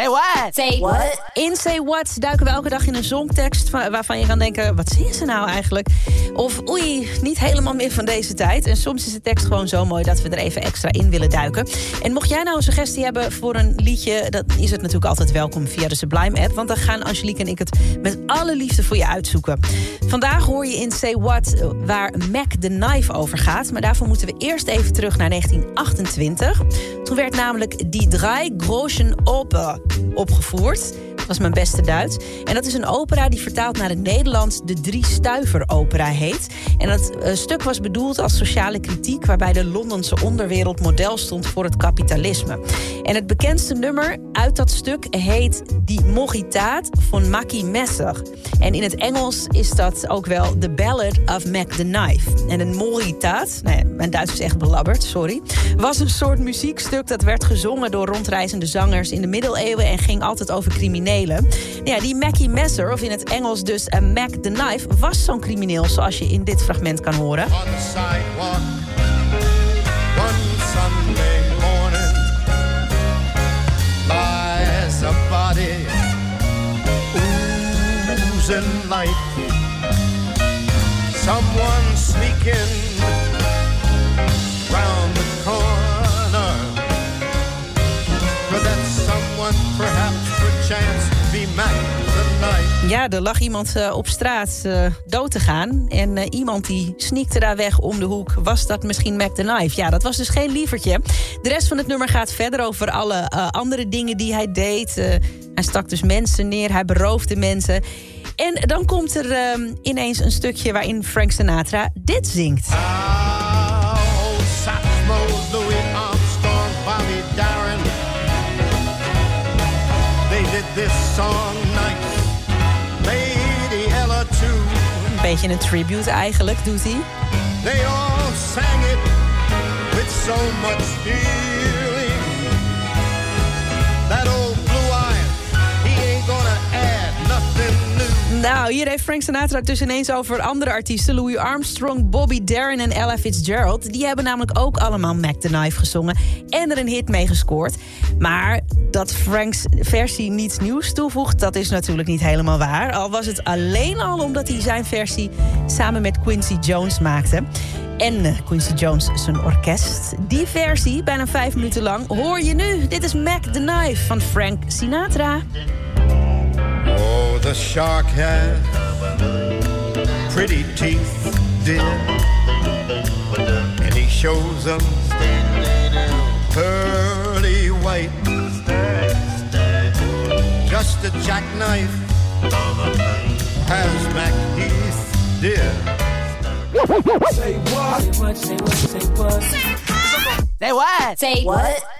Say what? In Say What duiken we elke dag in een zongtekst waarvan je kan denken... wat zingen ze nou eigenlijk? Of oei, niet helemaal meer van deze tijd. En soms is de tekst gewoon zo mooi dat we er even extra in willen duiken. En mocht jij nou een suggestie hebben voor een liedje... dan is het natuurlijk altijd welkom via de Sublime-app... want dan gaan Angelique en ik het met alle liefde voor je uitzoeken. Vandaag hoor je in Say What waar Mac the Knife over gaat. Maar daarvoor moeten we eerst even terug naar 1928. Toen werd namelijk Die Drei Groschen Oper opgevoerd. Was mijn beste Duits. En dat is een opera die vertaald naar het Nederlands de Drie Stuiver Opera heet. En dat uh, stuk was bedoeld als sociale kritiek... waarbij de Londense onderwereld model stond voor het kapitalisme. En het bekendste nummer uit dat stuk heet Die Mogitaat van Mackie Messer. En in het Engels is dat ook wel The Ballad of Mac the Knife. En een Mogitaat, nee, mijn Duits is echt belabberd, sorry... was een soort muziekstuk dat werd gezongen door rondreizende zangers in de middeleeuwen... en ging altijd over criminelen. Ja, die Mackie Messer, of in het Engels dus uh, Mac the Knife... was zo'n crimineel, zoals je in dit fragment kan horen. On the Ja, er lag iemand uh, op straat uh, dood te gaan. En uh, iemand die sneakte daar weg om de hoek. Was dat misschien Mac the Knife? Ja, dat was dus geen lievertje. De rest van het nummer gaat verder over alle andere dingen die hij deed. hij stak dus mensen neer, hij beroofde mensen. En dan komt er ehm, ineens een stukje waarin Frank Sinatra dit zingt. Oh, this song nice. Lady Ella too. Een beetje een tribute eigenlijk, doet hij. They all sang it with so much feeling. Nou, hier heeft Frank Sinatra dus ineens over andere artiesten. Louis Armstrong, Bobby Darin en Ella Fitzgerald. Die hebben namelijk ook allemaal Mac the Knife gezongen. En er een hit mee gescoord. Maar dat Frank's versie niets nieuws toevoegt... dat is natuurlijk niet helemaal waar. Al was het alleen al omdat hij zijn versie samen met Quincy Jones maakte. En uh, Quincy Jones zijn orkest. Die versie, bijna vijf minuten lang, hoor je nu. Dit is Mac the Knife van Frank Sinatra. The shark has pretty teeth, dear. And he shows them pearly white. Just a jackknife has Mac Heath, dear. Say what? Say what? Say what? Say what? Say what? Say what?